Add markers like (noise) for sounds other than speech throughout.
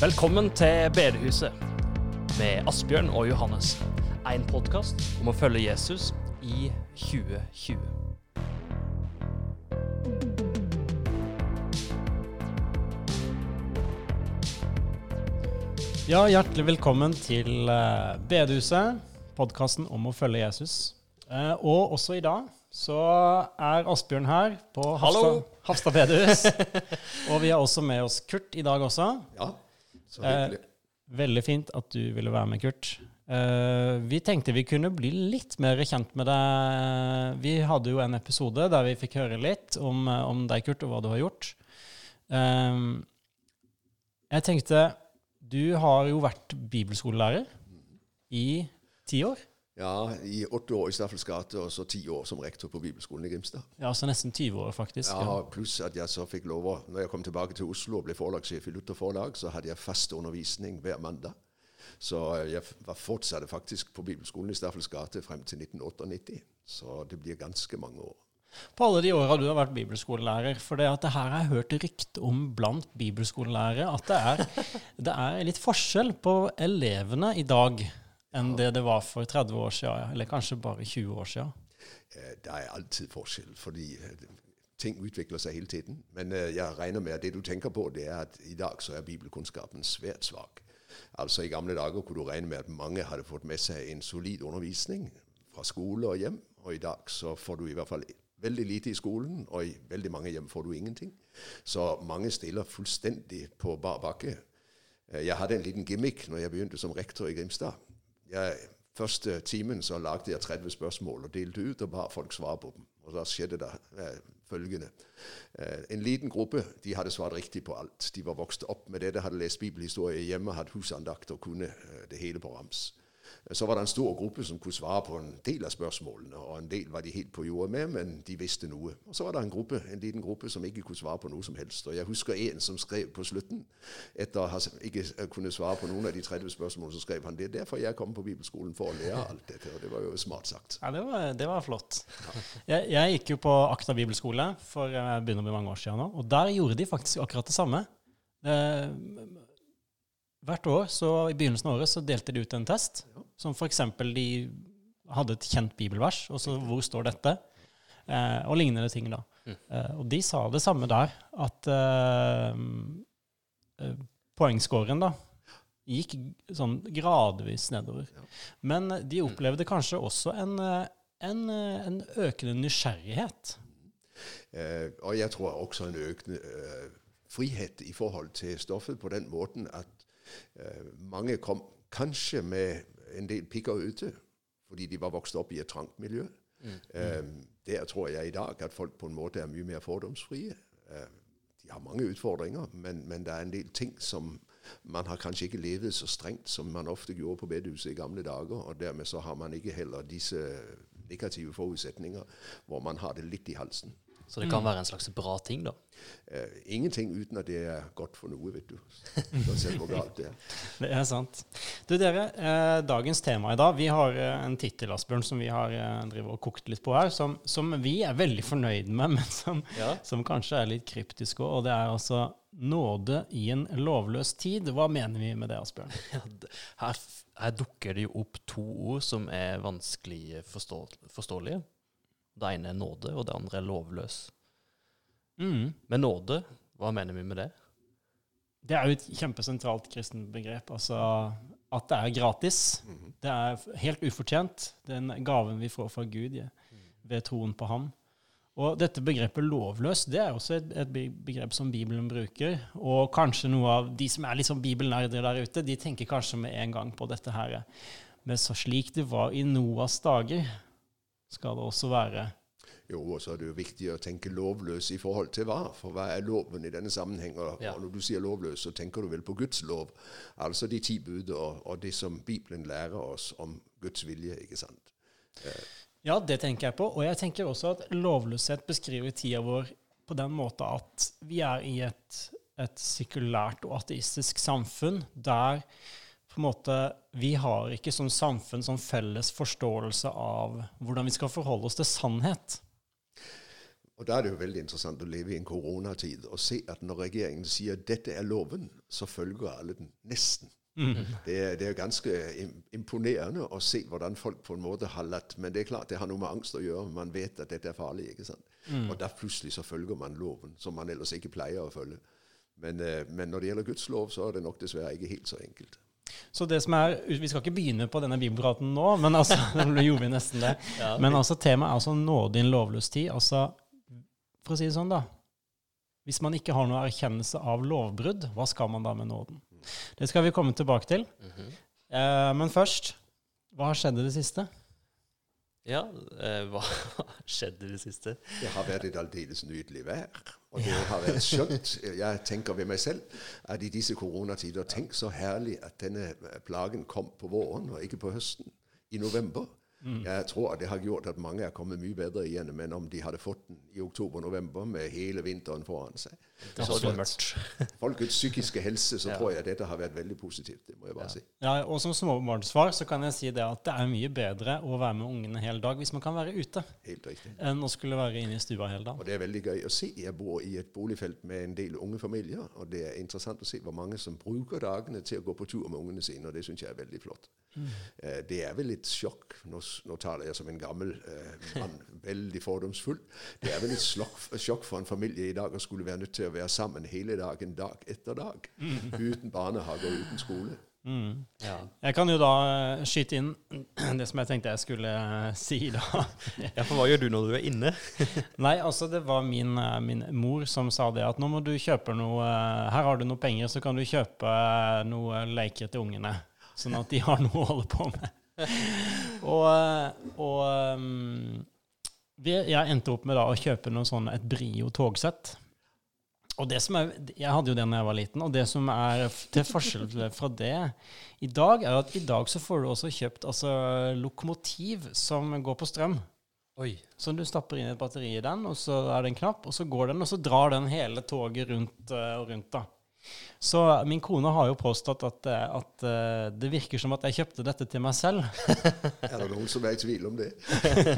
Velkommen til Bedehuset med Asbjørn og Johannes. En podkast om å følge Jesus i 2020. Ja, hjertelig velkommen til eh, Bedehuset, podkasten om å følge Jesus. Eh, og også i dag så er Asbjørn her på Hallo. Hafstad, bedehus. (laughs) og vi har også med oss Kurt i dag også. Ja, så Eh, hyggelig. veldig fint at du ville være med, Kurt. Eh, vi tenkte vi kunne bli litt mer kjent med deg. Vi hadde jo en episode der vi fikk høre litt om, om deg, Kurt, og hva du har gjort. Eh, jeg tenkte Du har jo vært bibelskolelærer i ti år. Ja, i åtte år i Staffels gate, og så ti år som rektor på Bibelskolen i Grimstad. Ja, så nesten 20 år, faktisk. Ja, pluss at jeg så fikk lov å Når jeg kom tilbake til Oslo og ble forlagssjef i Luther Forlag, så hadde jeg fast undervisning hver mandag. Så jeg var fortsatte faktisk på Bibelskolen i Staffels gate frem til 1998. Så det blir ganske mange år. På alle de åra du har vært bibelskolelærer. For det at det her har jeg hørt rykte om blant bibelskolelærere, at det er, (laughs) det er litt forskjell på elevene i dag enn det det var for 30 år siden, eller kanskje bare 20 år siden. Det er alltid forskjell, fordi eh, ting utvikler seg hele tiden. Men eh, jeg regner med at det du tenker på, det er at i dag så er bibelkunnskapen svært svak. Altså I gamle dager kunne du regne med at mange hadde fått med seg en solid undervisning fra skole og hjem. Og i dag så får du i hvert fall veldig lite i skolen, og i veldig mange hjem får du ingenting. Så mange stiller fullstendig på bar bakke. Eh, Jeg hadde en liten gimmick når jeg begynte som rektor i Grimstad. Jeg, første timen så lagde jeg 30 spørsmål og delte ut og ba folk svare på dem. Og da skjedde det eh, følgende. Eh, en liten gruppe de hadde svart riktig på alt. De var vokst opp med det, de hadde lest bibelhistorie hjemme, hatt husandakt og kunne eh, det hele på rams. Eh, Så var det en stor gruppe som kunne svare på en del av spørsmålene, og en del var de helt på jordet med, men de visste noe. Og så var det en gruppe, en liten gruppe som ikke kunne svare på noe som helst. Og jeg husker en som skrev på slutten, etter å ha ikke eh, kunne svare på noen av de 30 spørsmålene, så skrev han det er derfor jeg kom på bibelskolen for å lære alt dette. Og det var jo smart sagt. Ja, det var, det var flott. Jeg, jeg gikk jo på Akta bibelskole for jeg begynner å bli mange år siden nå, og der gjorde de faktisk akkurat det samme. Eh, hvert år, så i begynnelsen av året, så delte de ut en test, som for eksempel de hadde et kjent bibelvers, og så hvor står dette? Eh, og lignende ting, da. Eh, og de sa det samme der, at eh, eh, poengscoren, da, gikk sånn gradvis nedover. Men de opplevde kanskje også en, eh, en, eh, en økende nysgjerrighet. Eh, og jeg tror også en økende frihet i forhold til stoffet på den måten at mange kom kanskje med en del pikker ute fordi de var vokst opp i et trangt miljø. Eh, der tror jeg i dag at folk på en måte er mye mer fordomsfrie. Eh, de har mange utfordringer, men, men det er en del ting som man har kanskje ikke levet så strengt som man ofte gjorde på bedehuset i gamle dager. Og dermed så har man ikke heller disse negative forutsetninger hvor man har det litt i halsen. Så det kan være en slags bra ting, da. Eh, ingenting uten at det er godt for noe, vet du. Uansett hvor galt det er. (laughs) Det er sant. Du dere, eh, dagens tema i dag, vi har eh, en tittel, Asbjørn, som vi har eh, og kokt litt på her, som, som vi er veldig fornøyd med, (laughs) men som, Ja. som kanskje er litt kryptisk også, og det er altså nåde i en lovløs tid. Hva mener vi med det, Asbjørn? (laughs) Ja, Her, her dukker det jo opp to ord som er vanskelig forstå, forståelige. Det ene er nåde, og det andre er lovløs. Mm. Men nåde, hva mener vi med det? Det er jo et kjempesentralt kristenbegrep. Altså at det er gratis. Det er helt ufortjent. Den gaven vi får fra Gud ja, ved troen på ham. Og dette begrepet lovløs det er også et, et begrep som Bibelen bruker. Og kanskje noe av de som er liksom bibelnerder der ute, de tenker kanskje med en gang på dette her. Men så slik det var i Noas dager, skal det også være. Jo, og så er det jo viktig å tenke lovløs i forhold til hva. For hva er loven i denne sammenheng? Og, Ja. og når du sier lovløs, så tenker du vel på Guds lov. Altså de ti bud og, og det som Bibelen lærer oss om Guds vilje, ikke sant? Ja, det tenker jeg på. Og jeg tenker også at lovløshet beskriver tida vår på den måten at vi er i et, et sekulært og ateistisk samfunn der på en måte, vi har ikke som samfunn sånn felles forståelse av hvordan vi skal forholde oss til sannhet. Og Da er det jo veldig interessant å leve i en koronatid og se at når regjeringen sier at dette er loven, så følger alle den nesten. Mm. Det, er, det er ganske imponerende å se hvordan folk på en måte har latt Men det er klart det har noe med angst å gjøre. Man vet at dette er farlig. ikke sant? Mm. Og da plutselig så følger man loven, som man ellers ikke pleier å følge. Men, eh, men når det gjelder Guds lov, så er det nok dessverre ikke helt så enkelt. Så det som er, Vi skal ikke begynne på denne bibelpraten nå, men altså, (laughs) nå gjorde vi nesten det. Ja, Men altså, temaet er altså nåde i en lovløs tid. Altså, for å si det sånn, da. Hvis man ikke har noe erkjennelse av lovbrudd, hva skal man da med nåden? Det skal vi komme tilbake til. Mhm. Eh, men først, hva har skjedd i det siste? ja eh, hva (laughs) skjedde i det siste? Det har vært et aldeles nydelig vær. Og det har vært skjønt. Jeg tenker ved meg selv at i disse koronatider Tenk så herlig at denne plagen kom på våren og ikke på høsten. I november. Jeg tror at det har gjort at mange er kommet mye bedre igjennom enn om de hadde fått den i oktober-november med hele vinteren foran seg. Det Så mørkt. (laughs) folkets psykiske helse så Ja. tror jeg dette har vært veldig positivt. Det må jeg bare Ja. si. Ja, og som småbarnsfar så kan jeg si det at det er mye bedre å være med ungene hele dag hvis man kan være ute, Helt riktig. enn å skulle være inne i stua hele dagen. Og det er veldig gøy å se. Jeg bor i et boligfelt med en del unge familier, og det er interessant å se hvor mange som bruker dagene til å gå på tur med ungene sine, og det syns jeg er veldig flott. Mm. det er vel litt sjokk Nå, s- nå taler jeg som en gammel eh, mann, (laughs) veldig fordomsfull. Det er vel et sjokk for en familie i dag å skulle være nødt til å være sammen hele dagen, dag etter dag. Uten barnehage og uten skole. Mm. Ja. Jeg kan jo da eh, skyte inn (clears throat) det som jeg tenkte jeg skulle eh, (laughs) si da. ja, for hva gjør du når du er inne? (laughs) Nei, altså det var min, eh, min mor som sa det at nå må du kjøpe noe Her har du noe penger, så kan du kjøpe noe leker til ungene. Sånn at de har noe å holde på med. Og eh, og um, vi, jeg endte opp med da å kjøpe noe sånn, et Brio togsett. Og det som er, Jeg hadde jo det da jeg var liten, og det som er til forskjell fra det i dag, er at i dag så får du også kjøpt altså, lokomotiv som går på strøm. Oi. Så du stapper inn et batteri i den, og så er det en knapp, og så går den, og så drar den hele toget rundt eh, og rundt. da. Så min kone har jo påstått at, eh, at eh, det virker som at jeg kjøpte dette til meg selv. (laughs) Er det noen som er i tvil om det?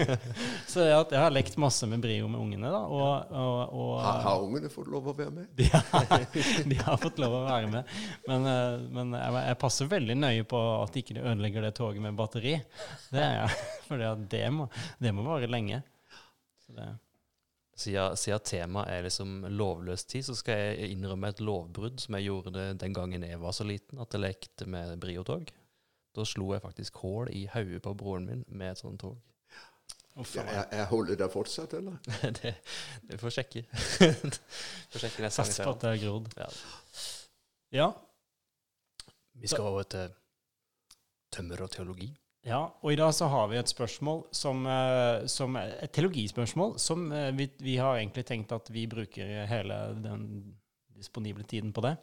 (laughs) Så jeg, jeg har lekt masse med Brio med ungene, da. Og, og, og Har, har ungene fått lov å være med? de, har, de har fått lov å være med. Men, eh, men jeg, jeg passer veldig nøye på at ikke de ødelegger det toget med batteri. Det er jeg. (laughs) For det må, det må vare lenge. Så det, Siden, siden temaet er liksom lovløs tid, så skal jeg innrømme et lovbrudd som jeg gjorde det den gangen jeg var så liten, at jeg lekte med briotog. Da slo jeg faktisk hull i hodet på broren min med et sånt tog. Ja, jeg, jeg holder det fortsatt, eller? (laughs) det, det får sjekke. (laughs) får sjekke neste gang Sats på at det er grodd. Ja. Ja, Vi skal over til tømmer og teologi. Ja, og i dag så har vi et spørsmål som, eh, som et teologispørsmål som eh, vi, vi har egentlig tenkt at vi bruker hele den disponible tiden på det.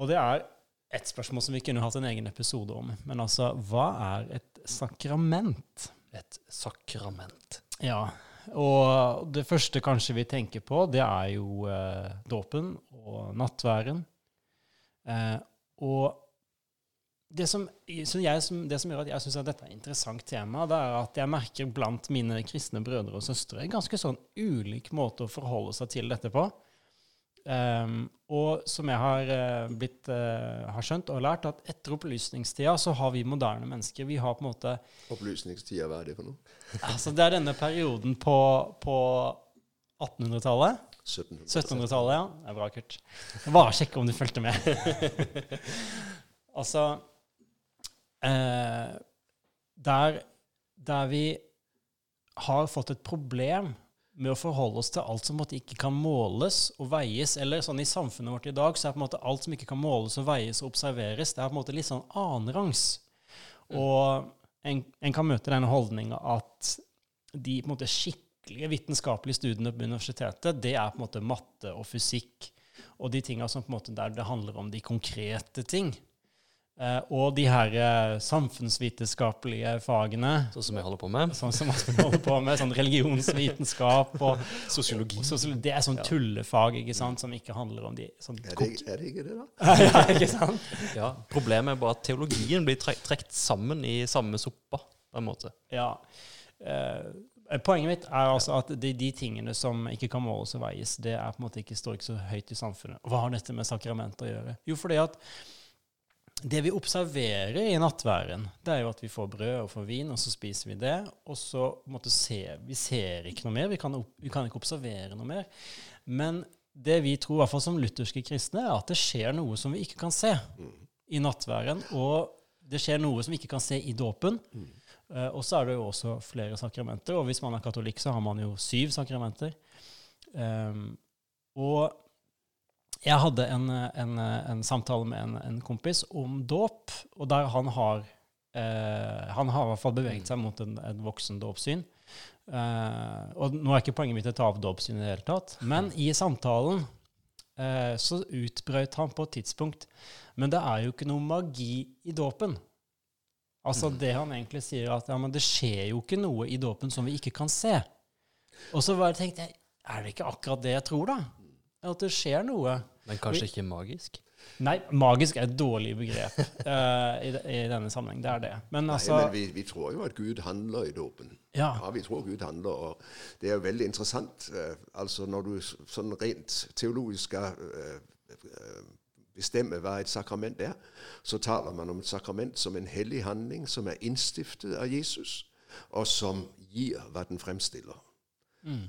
Og det er et spørsmål som vi kunne hatt en egen episode om. Men altså, hva er et sakrament? Et sakrament. Ja, og det første kanskje vi tenker på, det er jo eh, dåpen og nattværen. Eh, og det som, jeg, som, det som gjør at jeg syns dette er et interessant tema, det er at jeg merker blant mine kristne brødre og søstre ganske sånn ulik måte å forholde seg til dette på. Um, og som jeg har, eh, blitt, uh, har skjønt og lært, at etter opplysningstida så har vi moderne mennesker Vi har på en måte Opplysningstida, hva er det for noe? (laughs) Altså, det er denne perioden på, på 1800-tallet. 1700. 1700-tallet, ja. Det er bra, Kurt. Bare sjekke om du fulgte med. (laughs) altså eh, der, der vi har fått et problem med å forholde oss til alt som på ikke kan måles og veies. Eller sånn i samfunnet vårt i dag, så er på en måte alt som ikke kan måles og veies og observeres, det er på en måte litt sånn annenrangs. Og en, en kan møte denne holdninga at de på en måte skikkelige vitenskapelige studiene på universitetet, det er på en måte matte og fysikk og de tinga som på en måte der det handler om de konkrete ting. Eh, og de her eh, samfunnsvitenskapelige fagene, Sånn som jeg holder på med. sånn som man holder på med, sånn religionsvitenskap og Sosiologi. sosiologi. Det er sånn tullefag ikke sant, som ikke handler om de sånn Er det, er det ikke det, da? (laughs) ja, ikke sant? Ja, Problemet er bare at teologien blir tre trekt sammen i samme suppa, på en måte. Ja. Eh, poenget mitt er altså at de, de tingene som ikke kan måles og veies, det er på en måte ikke, står ikke så høyt i samfunnet. Hva har dette med sakrament å gjøre? Jo, fordi at det vi observerer i nattværen, det er jo at vi får brød og får vin, og så spiser vi det. Og så måte ser vi ser ikke noe mer. Vi kan, vi kan ikke observere noe mer. Men det vi tror, i hvert fall som lutherske kristne, er at det skjer noe som vi ikke kan se i nattværen. Og det skjer noe som vi ikke kan se i dåpen. Eh, og så er det jo også flere sakramenter. Og hvis man er katolikk, så har man jo syv sakramenter. Um, og jeg hadde en, en, en samtale med en, en kompis om dåp, og der han har eh, Han har i hvert fall beveget seg mot en, en voksendåpssyn. Eh, og nå er ikke poenget mitt å ta av dåpssyn i det hele tatt, men i samtalen eh, så utbrøt han på et tidspunkt Men det er jo ikke noe magi i dåpen. Altså det han egentlig sier, at ja, men det skjer jo ikke noe i dåpen som vi ikke kan se. Og så bare tenkte jeg, er det ikke akkurat det jeg tror, da? At det skjer noe. Men kanskje ikke magisk? Nei, magisk er et dårlig begrep uh, (laughs) i, i denne sammenheng. Det er det. Men Nei, altså men vi, vi tror jo at Gud handler i dåpen. Ja. Ja, vi tror Gud handler, og det er jo veldig interessant. Uh, altså Når du sånn rent teologisk skal eh, eh, bestemme hva et sakrament er, så taler man om et sakrament som en hellig handling som er innstiftet av Jesus, og som gir hva den fremstiller.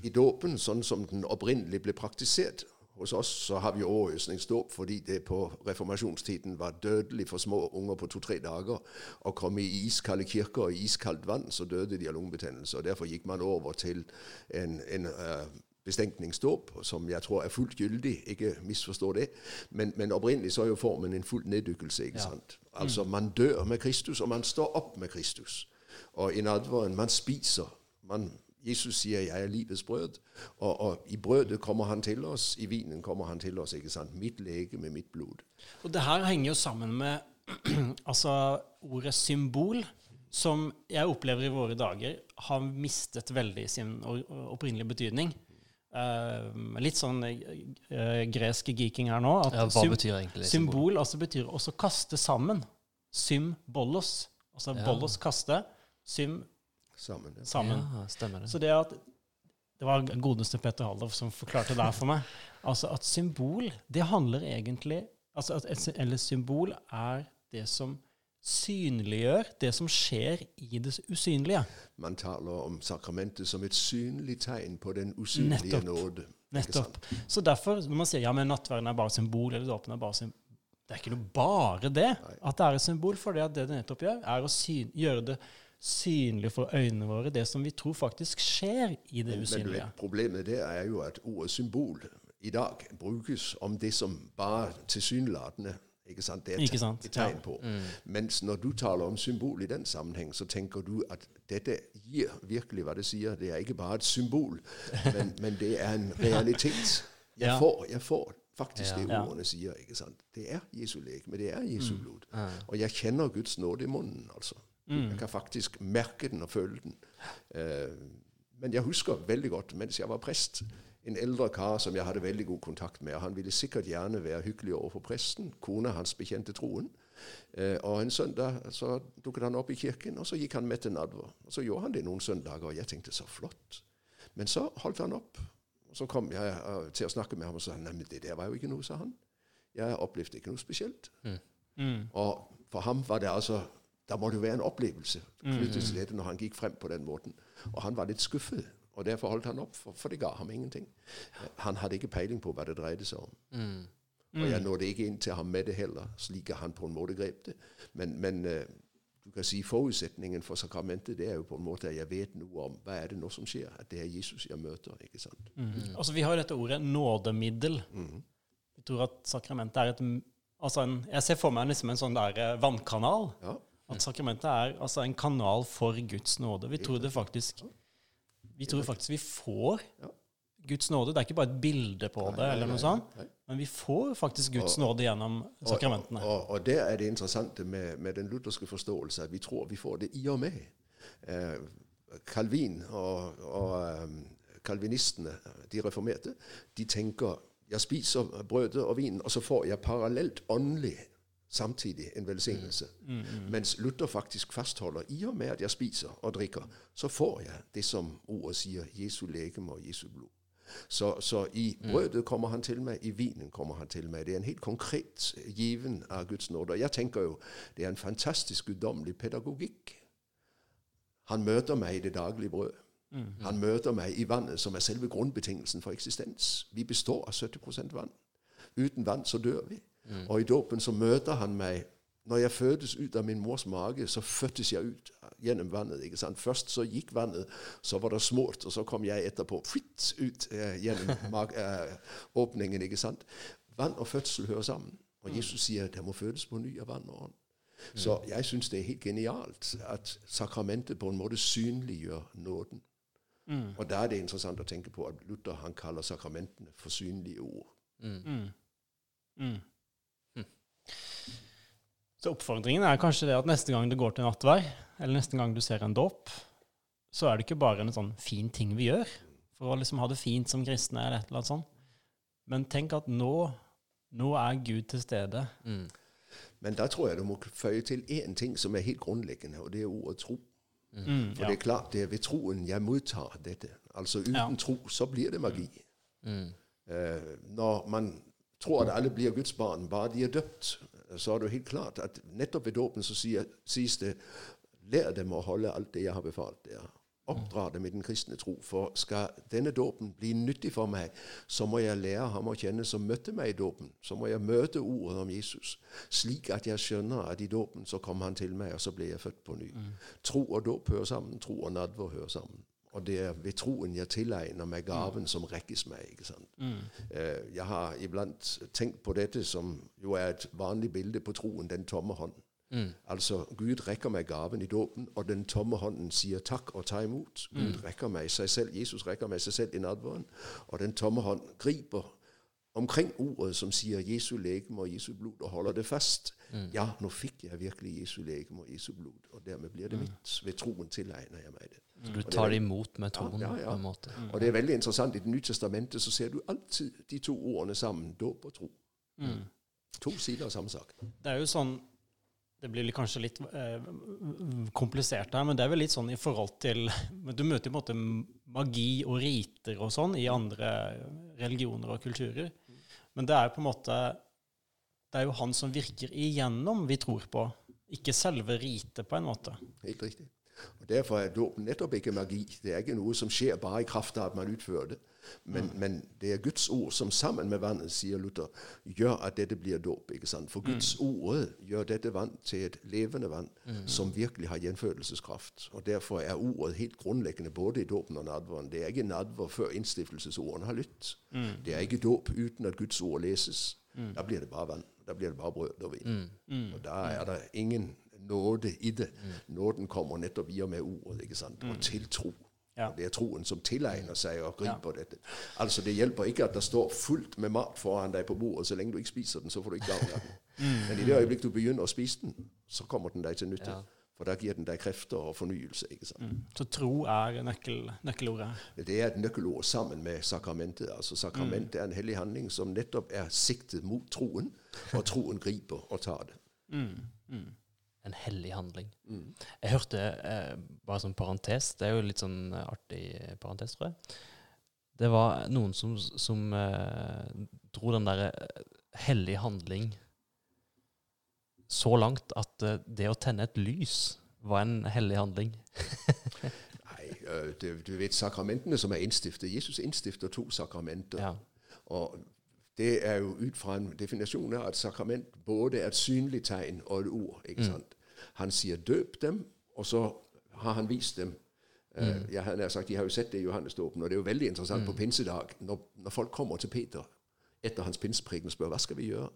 I dåpen, sånn som den opprinnelig ble praktisert hos oss, så har vi overøsningsdåp fordi det på reformasjonstiden var dødelig for små unger på to-tre dager å komme i iskalde kirker og iskaldt vann, så døde de av lungebetennelse. og Derfor gikk man over til en, en uh, bestenkningsdåp, som jeg tror er fullt gyldig, ikke misforstå det. Men, men opprinnelig så er jo formen en full neddykkelse. ikke sant? Altså man dør med Kristus, og man står opp med Kristus. Og i nadveren man spiser. Man, Jesus sier 'jeg er livets brød', og, og i brødet kommer han til oss, i vinen kommer han til oss. ikke sant? Mitt lege med mitt blod. Og det her henger jo sammen med (clears throat) altså ordet symbol, som jeg opplever i våre dager har mistet veldig sin opprinnelige betydning. Uh, litt sånn uh, gresk geeking her nå. At Ja, hva betyr egentlig symbol? symbol altså betyr også kaste sammen. Symbolos. Altså Ja. bollos kaste, sym Sammen. Ja. sammen. Ja, stemmer det. Så det at Det var godeste Peter Haldorf som forklarte det her for meg. Altså at symbol, det handler egentlig altså at et, Eller symbol er det som synliggjør det som skjer i det usynlige. Man taler om sakramentet som et synlig tegn på den usynlige Nettopp. nåde. Nettopp. Så derfor, når man sier ja, men nattverden er bare symbol, eller dåpen er bare symbol Det er ikke noe bare det at det er et symbol, for det at det det nettopp gjør, er å syn, gjøre det synlig for øynene våre, det som vi tror faktisk skjer i det Men usynlige. vet, problemet der er jo at ordet symbol i dag brukes om det som bare tilsynelatende ikke sant? Det er Ikke sant? et tegn Ja. på. Mens når du taler om symbol i den sammenheng, så tenker du at dette gir virkelig hva det sier. Det er ikke bare et symbol, men, (laughs) men det er en realitet. Jeg Ja. får, jeg får faktisk Ja. det Ja. ordene sier. ikke sant? Det er Jesu lek, men det er Jesu blod. Og jeg kjenner Guds nåde i munnen, altså. Jeg kan faktisk merke den og føle den. Eh, men jeg husker veldig godt, mens jeg var prest, en eldre kar som jeg hadde veldig god kontakt med. og Han ville sikkert gjerne være hyggelig overfor presten. Kona hans bekjente troen. Eh, og en søndag så dukket han opp i kirken, og så gikk han med til nadver. Og så gjorde han det noen søndager, og jeg tenkte så flott. Men så holdt han opp. Og så kom jeg eh, til å snakke med ham og sa nei, men det der var jo ikke noe, sa han. Jeg opplevde ikke noe spesielt. Mm. Og for ham var det altså Der må det jo være en opplevelse knyttet til dette når han gikk frem på den måten. Og han var litt skuffet, og derfor holdt han opp, for, for det ga ham ingenting. Han hadde ikke peiling på hva det dreide seg om. Mm. Og jeg nådde ikke inn til ham med det heller, slik han på en måte grep det. Men, men eh, du kan si forutsetningen for sakramentet det er jo på en måte at jeg vet noe om hva er det nå som skjer. At det er Jesus jeg møter. ikke sant? Altså, vi har jo dette ordet nådemiddel. Vi tror at sakramentet er et altså en, Jeg ser for meg liksom en sånn der eh, vannkanal. Ja. At sakramentet er altså en kanal for Guds nåde. Vi tror det faktisk Vi tror faktisk vi får Guds nåde. Det er ikke bare et bilde på det, eller noe sånt, men vi får faktisk Guds nåde gjennom sakramentene. Og, og, og det er det interessante med, med den lutherske forståelse at vi tror vi får det i og med. Eh, Calvin og, kalvinistene, de reformerte, de tenker jeg spiser brødet og vinen, og så får jeg parallelt åndelig samtidig en velsignelse. Mens Luther faktisk fastholder i og med at jeg spiser og drikker, så får jeg det som ordet sier, Jesu legeme og Jesu blod. Så, så i brødet kommer han til meg, i vinen kommer han til meg. Det er en helt konkret given av Guds nåde. Og jeg tenker jo det er en fantastisk guddommelig pedagogikk. Han møter meg i det daglige brød. Han møter meg i vannet, som er selve grunnbetingelsen for eksistens. Vi består av 70 vann. Uten vann så dør vi. Og i dåpen så møter han meg Når jeg fødes ut av min mors mage, så fødtes jeg ut gjennom vannet. ikke sant? Først så gikk vannet, så var det smurt, og så kom jeg etterpå fritt ut eh, gjennom (laughs) mag eh, åpningen. ikke sant? Vann og fødsel hører sammen. Og Jesus sier jeg må fødes på ny av vann og ånd. Så jeg syns det er helt genialt at sakramentet på en måte synliggjør nåden. Og da er det interessant å tenke på at Luther han kaller sakramentene for synlige ord. Mm. Mm. Så oppfordringen er kanskje det at neste gang du går til nattvær, eller neste gang du ser en dåp, så er det ikke bare en sånn fin ting vi gjør for å liksom ha det fint som kristne, eller et eller annet sånt. Men tenk at nå, nå er Gud til stede. Mm. Men da tror jeg du må føye til én ting som er helt grunnleggende, og det er ordet tro. Mm, For ja. det er klart, det er ved troen jeg mottar dette. Altså uten Ja. tro så blir det magi. Mm. Uh, når man tror at alle blir Guds barn, bare de er døpt, så er det jo helt klart at nettopp ved dåpen så sies det Lær dem å holde alt det jeg har befalt dere. Oppdra dem i den kristne tro. For skal denne dåpen bli nyttig for meg, så må jeg lære ham å kjenne som møtte meg i dåpen. Så må jeg møte ordet om Jesus, slik at jeg skjønner at i dåpen så kom han til meg, og så ble jeg født på ny. Tro og dåp hører sammen. Tro og nadver hører sammen. Og det er ved troen jeg tilegner meg gaven som rekkes meg. ikke sant? Eh, Jeg har iblant tenkt på dette som jo er et vanlig bilde på troen, den tomme hånd. Altså, Gud rekker meg gaven i dåpen, og den tomme hånden sier takk og ta imot. Gud rekker meg seg selv, Jesus rekker meg seg selv i nadveren, og den tomme hånd griper omkring ordet som sier Jesu legeme og Jesu blod, og holder det fast. Ja, nå fikk jeg virkelig Jesu legeme og Jesu blod, og dermed blir det mitt. Ved troen tilegner jeg meg det. Så du det er tar det imot med troen Ja, ja, ja. på en måte. Og det er veldig interessant. I Det nye testamentet så ser du alltid de to ordene sammen. Dåp og tro. To sider av samme sak. Det er jo sånn Det blir kanskje litt eh, komplisert her, men det er vel litt sånn i forhold til Du møter jo på en måte magi og riter og sånn i andre religioner og kulturer. Men det er jo på en måte Det er jo han som virker igjennom vi tror på, ikke selve ritet, på en måte. Helt riktig. Og Derfor er dåp nettopp ikke magi. Det er ikke noe som skjer bare i kraft av at man utfører det. Men, men det er Guds ord som sammen med vannet, sier Luther, gjør at dette blir dåp. For Guds ord gjør dette vann til et levende vann som virkelig har gjenfødelseskraft. Og Derfor er ordet helt grunnleggende både i dåpen og nadveren. Det er ikke nadver før innstiftelsesordene har lytt. Det er ikke dåp uten at Guds ord leses. Da blir det bare vann. Da blir det bare brød og vin. Og da er det ingen nåde i det. Nåden kommer nettopp i og med ordet, ikke sant? og til tro. Ja. Det er troen som tilegner seg og griper dette. Altså Det hjelper ikke at det står fullt med mat foran deg på bordet. Så lenge du ikke spiser den, så får du ikke gagn av den. Men i det øyeblikk du begynner å spise den, så kommer den deg til nytte. Ja. For da gir den deg krefter og fornyelse. ikke sant? Så tro er nøkkel, nøkkelordet. Det er et nøkkelord sammen med sakramentet. Altså Sakramentet er en hellig handling som nettopp er siktet mot troen, og troen griper og tar det. En hellig handling. Jeg hørte, eh, bare som parentes, det er jo litt sånn eh, artig parentes, tror jeg. Det var noen som, som eh, dro den derre eh, hellig handling så langt at eh, det å tenne et lys var en hellig handling. (laughs) Nei, øh, du vet sakramentene som er innstiftet. Jesus innstifter to sakramenter. Ja. Og det er jo ut fra en definisjon av at sakrament både er et synlig tegn og et ord. ikke sant? Han sier 'døp dem', og så har han vist dem. Mm. Uh, jeg har sagt, De har jo sett det i Johannesdåpen, og det er jo veldig interessant på pinsedag, når, når folk kommer til Peter etter hans pinsepreken og spør hva skal vi gjøre,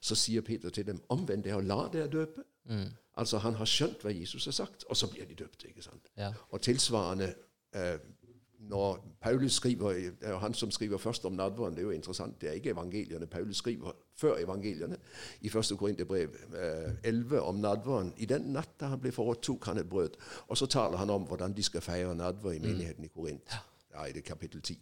så sier Peter til dem 'omvend dere og la dere døpe'. Altså Han har skjønt hva Jesus har sagt, og så blir de døpt. ikke sant? Ja. Og tilsvarende eh, når Paulus skriver, Det er jo han som skriver først om nadveren. Det er jo interessant. Det er ikke evangeliene. Paulus skriver før evangeliene. I 1. Korinterbrev eh, 11 om nadveren. I den natt da han ble forrådt, tok han et brød. Og så taler han om hvordan de skal feire nadver i menigheten i Korint. Ja, i det kapittel 10.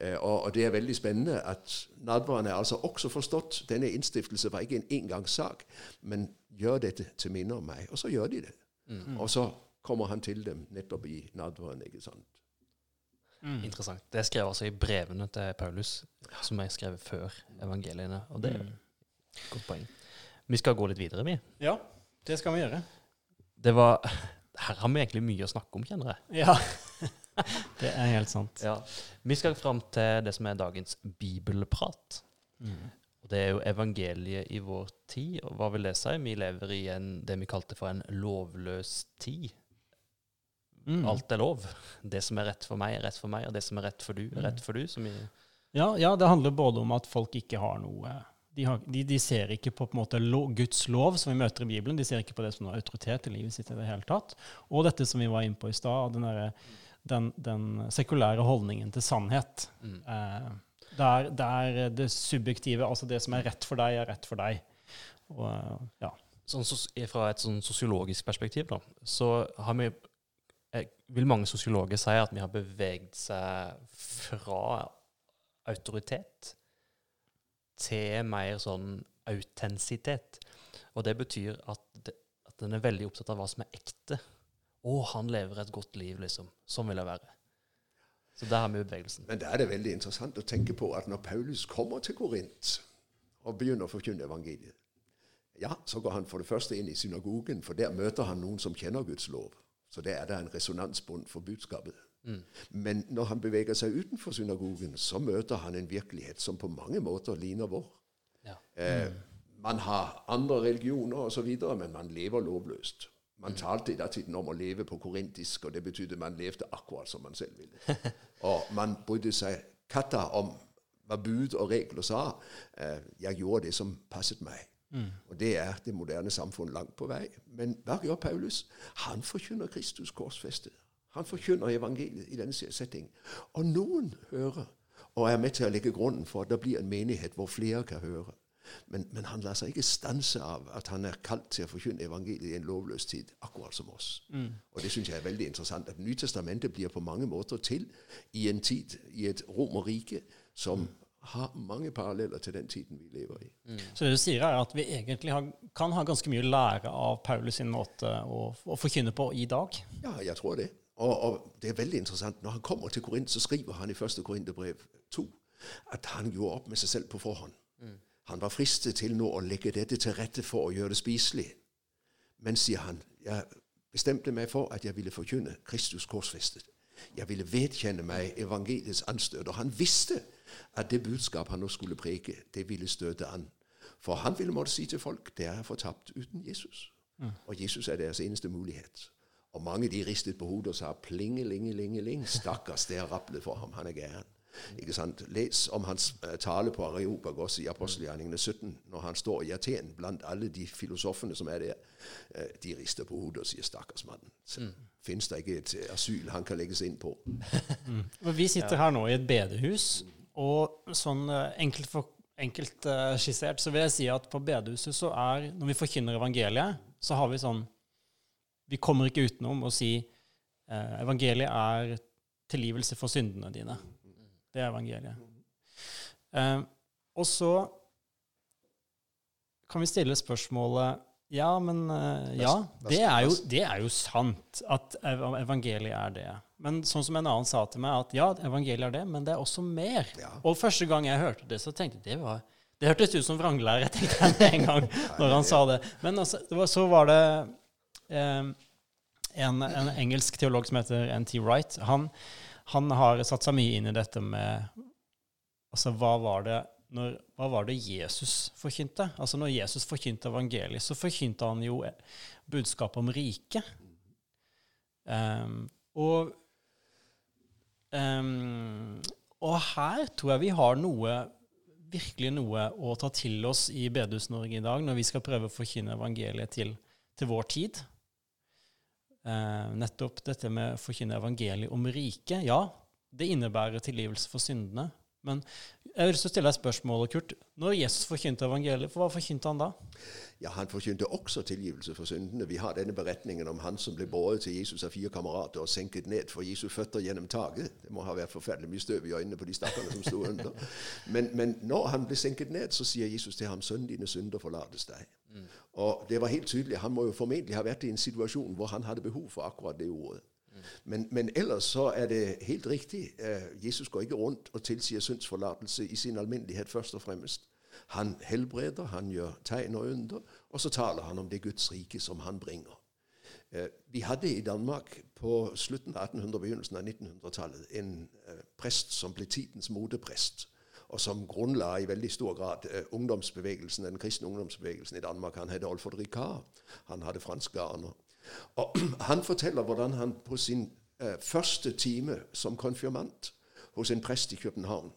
Eh, og, og, det er veldig spennende at nadveren er altså også forstått. Denne innstiftelse var ikke en engangssak, men gjør dette til minne om meg. Og så gjør de det. Mm. Og så kommer han til dem nettopp i nadveren. ikke sant? Mm. Interessant. Det er skrevet altså i brevene til Paulus, som er skrevet før evangeliene. Og det er mm. et godt poeng. Vi skal gå litt videre, vi. Ja, det skal vi gjøre. Det var Her har vi egentlig mye å snakke om, kjenner jeg. Ja, (laughs) det er helt sant. Ja. Vi skal fram til det som er dagens bibelprat. Mm. Og Det er jo evangeliet i vår tid. Og hva vil det si? Vi lever i en, det vi kalte for en lovløs tid. Mm. Alt er lov. Det som er rett for meg, er rett for meg, og det som er rett for du, er rett for du. Ja, ja, det handler både om at folk ikke har noe De, har, de, de ser ikke på, på måte, lo, Guds lov, som vi møter i Bibelen. De ser ikke på det som noe autoritet i livet sitt i det hele tatt. Og dette som vi var inne på i stad, den, den, den, sekulære holdningen til sannhet. Mm. Eh, der, der det subjektive, altså det som er rett for deg, er rett for deg. Og, ja. Sånn, fra et sånn sosiologisk perspektiv da, så har vi vil mange sosiologer si at vi har beveget seg fra autoritet til mer sånn autentisitet. Og det betyr at, det, at en er veldig opptatt av hva som er ekte. Å, han lever et godt liv, liksom. Sånn vil det være. Så der har vi bevegelsen. Men da er det veldig interessant å tenke på at når Paulus kommer til Korint og begynner å forkynne evangeliet, ja, så går han for det første inn i synagogen, for der møter han noen som kjenner Guds lov. Så der er da en resonansbånd for budskapet. Mm. Men når han beveger seg utenfor synagogen, så møter han en virkelighet som på mange måter ligner vår. Ja. Eh, mm. man har andre religioner osv., men man lever lovløst. Man mm. talte i datiden om å leve på korintisk, og det betydde man levde akkurat som man selv ville. (laughs) og man brydde seg katta om hva bud og regler sa. Eh, jeg gjorde det som passet meg. Mm. Og det er det moderne samfunn langt på vei. Men hva gjør Paulus? Han forkynner Kristus korsfestet. Han forkynner evangeliet i denne setting. Og noen hører og er med til å legge grunnen for at det blir en menighet hvor flere kan høre. Men, men, han lar seg ikke stanse av at han er kalt til å forkynne evangeliet i en lovløs tid, akkurat som oss. Mm. Og det syns jeg er veldig interessant. At Nytestamentet blir på mange måter til i en tid, i et Romerrike, som mm har mange paralleller til den tiden vi lever i. Mm. Så det du sier, er at vi egentlig har, kan ha ganske mye å lære av Paulus sin måte å, å forkynne på i dag? Ja, jeg tror det. Og, og, det er veldig interessant. Når han kommer til Korint, så skriver han i 1. Korinterbrev 2 at han gjorde opp med seg selv på forhånd. Mm. Han var fristet til nå å legge dette til rette for å gjøre det spiselig. Men, sier han, jeg bestemte meg for at jeg ville forkynne Kristus korsfestet. Jeg ville vedkjenne meg evangeliets anstøt. Og han visste at det budskap han nå skulle preke, det ville støte an. For han ville måtte si til folk det er fortapt uten Jesus. Mm. Og Jesus er deres eneste mulighet. Og mange de ristet på hodet og sa plingelingelingeling, stakkars, det har rapplet for ham, han er gæren. Ikke sant? Les om hans uh, tale på Areopagos i apostelgjerningene 17, når han står i Aten blant alle de filosofene som er der. Uh, de rister på hodet og sier 'stakkars mannen'. Mm. Fins det ikke et asyl han kan legges inn på? (laughs) mm. Vi sitter her nå i et bedehus. Og sånn eh, enkelt, for, enkelt uh, skissert så vil jeg si at på bedehuset så er Når vi forkynner evangeliet, så har vi sånn Vi kommer ikke utenom å si uh, evangeliet er tilgivelse for syndene dine. Det er evangeliet. Uh, og så kan vi stille spørsmålet Ja, men ja, det er, jo, det er jo sant at evangeliet er det. Men sånn som en annen sa til meg, at ja, evangeliet er det, men det er også mer. Ja. Og første gang jeg hørte det, så tenkte jeg det var det hørtes ut som vranglære, (laughs) tenkte jeg med en gang (laughs) når han sa det. Men altså, det var, så var det eh, en, en, engelsk teolog som heter N.T. Wright. Han, han, har satt seg mye inn i dette med Altså, hva var det når, hva var det Jesus forkynte? Altså Når Jesus forkynte evangeliet, så forkynte han jo budskapet om riket. Um, og Um, og her tror jeg vi har noe, virkelig noe å ta til oss i Bedehus-Norge i dag, når vi skal prøve å forkynne evangeliet til, til vår tid. Uh, nettopp dette med å forkynne evangeliet om riket. Ja, det innebærer tilgivelse for syndene. Men jeg har lyst til å stille deg spørsmålet, Kurt. Når Jesus forkynte evangeliet, for hva forkynte han da? Ja, Han forkynte også tilgivelse for syndene. Vi har denne beretningen om han som ble båret til Jesus av fire kamerater og senket ned for Jesu føtter gjennom taket. Det må ha vært forferdelig mye støv i øynene på de stakkarene som sto under. Men, men, når han ble senket ned, så sier Jesus til ham, 'Sønnen, dine synder forlates deg'. Mm. Og det var helt tydelig. Han må jo formentlig ha vært i en situasjon hvor han hadde behov for akkurat det ordet. Men, men, ellers så er det helt riktig. Eh, Jesus går ikke rundt og tilsier syndsforlatelse i sin alminnelighet først og fremst. Han helbreder, han gjør tegn og under, og så taler han om det Guds rike som han bringer. Eh, vi hadde i Danmark på slutten av 1800- begynnelsen av 1900-tallet en eh, prest som ble tidens modeprest, og som grunnla i veldig stor grad ungdomsbevegelsen, den kristne ungdomsbevegelsen i Danmark. Han het Alfred Ricard. Han hadde franske aner. Og (clears throat) Han forteller hvordan han på sin eh, første time som konfirmant hos en prest i København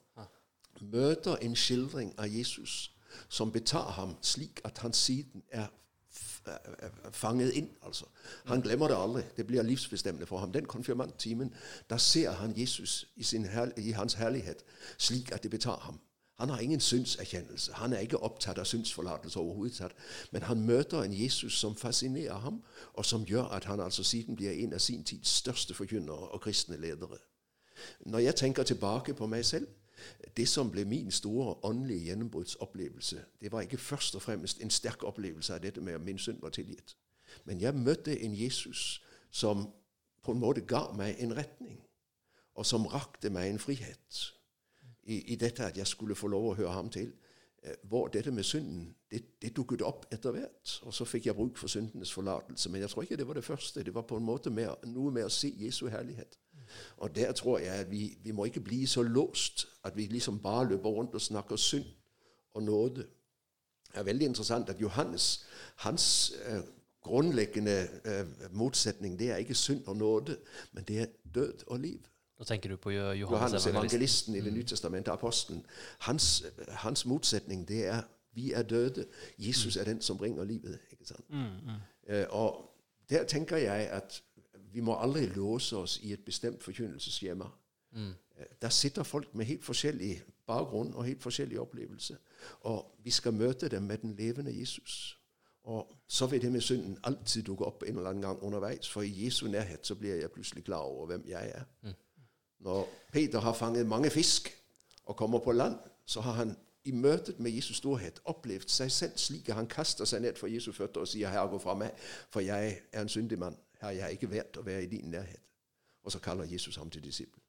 møter en skildring av Jesus som betar ham slik at han siden er fanget inn. altså. Han glemmer det aldri. Det blir livsbestemmende for ham. Den konfirmanttimen, da ser han Jesus i, i hans herlighet slik at det betar ham. Han har ingen syndserkjennelse. Han er ikke opptatt av syndsforlatelse overhodet. Men han møter en Jesus som fascinerer ham, og som gjør at han altså siden blir en av sin tids største forkynnere og kristne ledere. Når jeg tenker tilbake på meg selv Det som ble min store åndelige gjennombruddsopplevelse, det var ikke først og fremst en sterk opplevelse av dette med at min synd var tilgitt. Men jeg møtte en Jesus som på en måte ga meg en retning, og som rakte meg en frihet i, i, dette at jeg skulle få lov å høre ham til. Eh, hvor dette med synden det, det dukket opp etter hvert. Og så fikk jeg bruk for syndenes forlatelse. Men jeg tror ikke det var det første. Det var på en måte mer, noe med å se Jesu herlighet. Og der tror jeg at vi, vi må ikke bli så låst at vi liksom bare løper rundt og snakker synd og nåde. Det er veldig interessant at Johannes, hans eh, grunnleggende eh, motsetning, det er ikke synd og nåde, men det er død og liv. Da tenker du på Johannes, Johannes evangelisten i Det nye testamentet, apostelen. Hans, hans, motsetning det er vi er døde. Jesus mm. er den som bringer livet. ikke sant? Mm, mm. Eh, og der tenker jeg at vi må aldri låse oss i et bestemt forkynnelsesskjema. Mm. Eh, der sitter folk med helt forskjellig bakgrunn og helt forskjellig opplevelse. Og vi skal møte dem med den levende Jesus. Og så vil det med synden alltid dukke opp en eller annen gang underveis. For i Jesu nærhet så blir jeg plutselig klar over hvem jeg er. Mm. Når Peter har fanget mange fisk og kommer på land, så har han i møtet med Jesus storhet opplevd seg selv slik at han kaster seg ned for Jesu føtter og sier, 'Herre, gå fra meg, for jeg er en syndig mann. Herre, jeg er ikke verdt å være i din nærhet.' Og så kaller Jesus ham til disippel.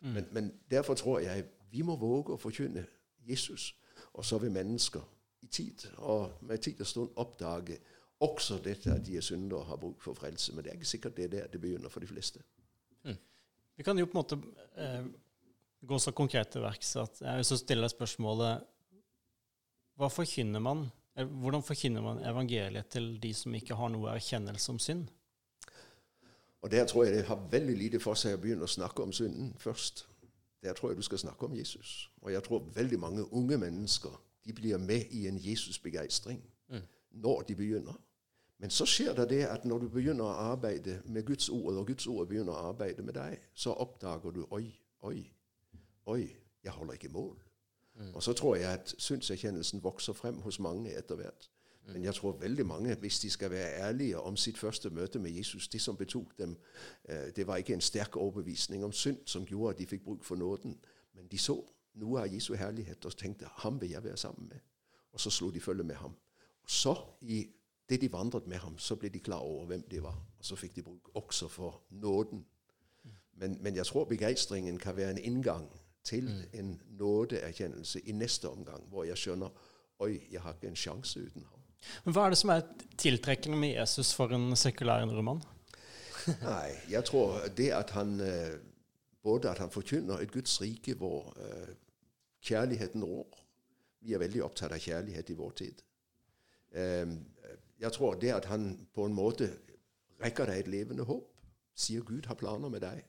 Mm. Men, men, derfor tror jeg vi må våge å forkynne Jesus, og så vil mennesker i tid og med tid og stund oppdage også dette at de er syndere og har bruk for frelse. Men det er ikke sikkert det er der det begynner for de fleste. Vi kan jo på en måte eh, gå så konkret til verks at jeg vil stille deg spørsmålet hva forkynner man, Hvordan forkynner man evangeliet til de som ikke har noe erkjennelse om synd? Og Der tror jeg det har veldig lite for seg å begynne å snakke om synden først. Der tror jeg du skal snakke om Jesus. Og jeg tror veldig mange unge mennesker de blir med i en Jesusbegeistring mm. når de begynner. Men så skjer det det at når du begynner å arbeide med Guds ord, og Guds ord begynner å arbeide med deg, så oppdager du oi, oi, oi, jeg holder ikke mål. Mm. Og så tror jeg at synserkjennelsen vokser frem hos mange etter hvert. Mm. Men jeg tror veldig mange, hvis de skal være ærlige om sitt første møte med Jesus Det som betok dem, eh, det var ikke en sterk overbevisning om synd som gjorde at de fikk bruk for nåden, men de så noe av Jesu herlighet og tenkte ham vil jeg være sammen med. Og så slo de følge med ham. Og så, i det de vandret med ham, så ble de klar over hvem de var. Og så fikk de bruk også for nåden. Men, men jeg tror begeistringen kan være en inngang til mm. en nådeerkjennelse i neste omgang, hvor jeg skjønner oi, jeg har ikke en sjanse uten ham. Men Hva er det som er tiltrekkende med Jesus for en sekulær nordmann? (laughs) Nei, jeg tror det at han eh, både at han forkynner et Guds rike hvor uh, kjærligheten rår Vi er veldig opptatt av kjærlighet i vår tid. Um, jeg tror det at han på en måte rekker deg et levende håp, sier Gud har planer med deg.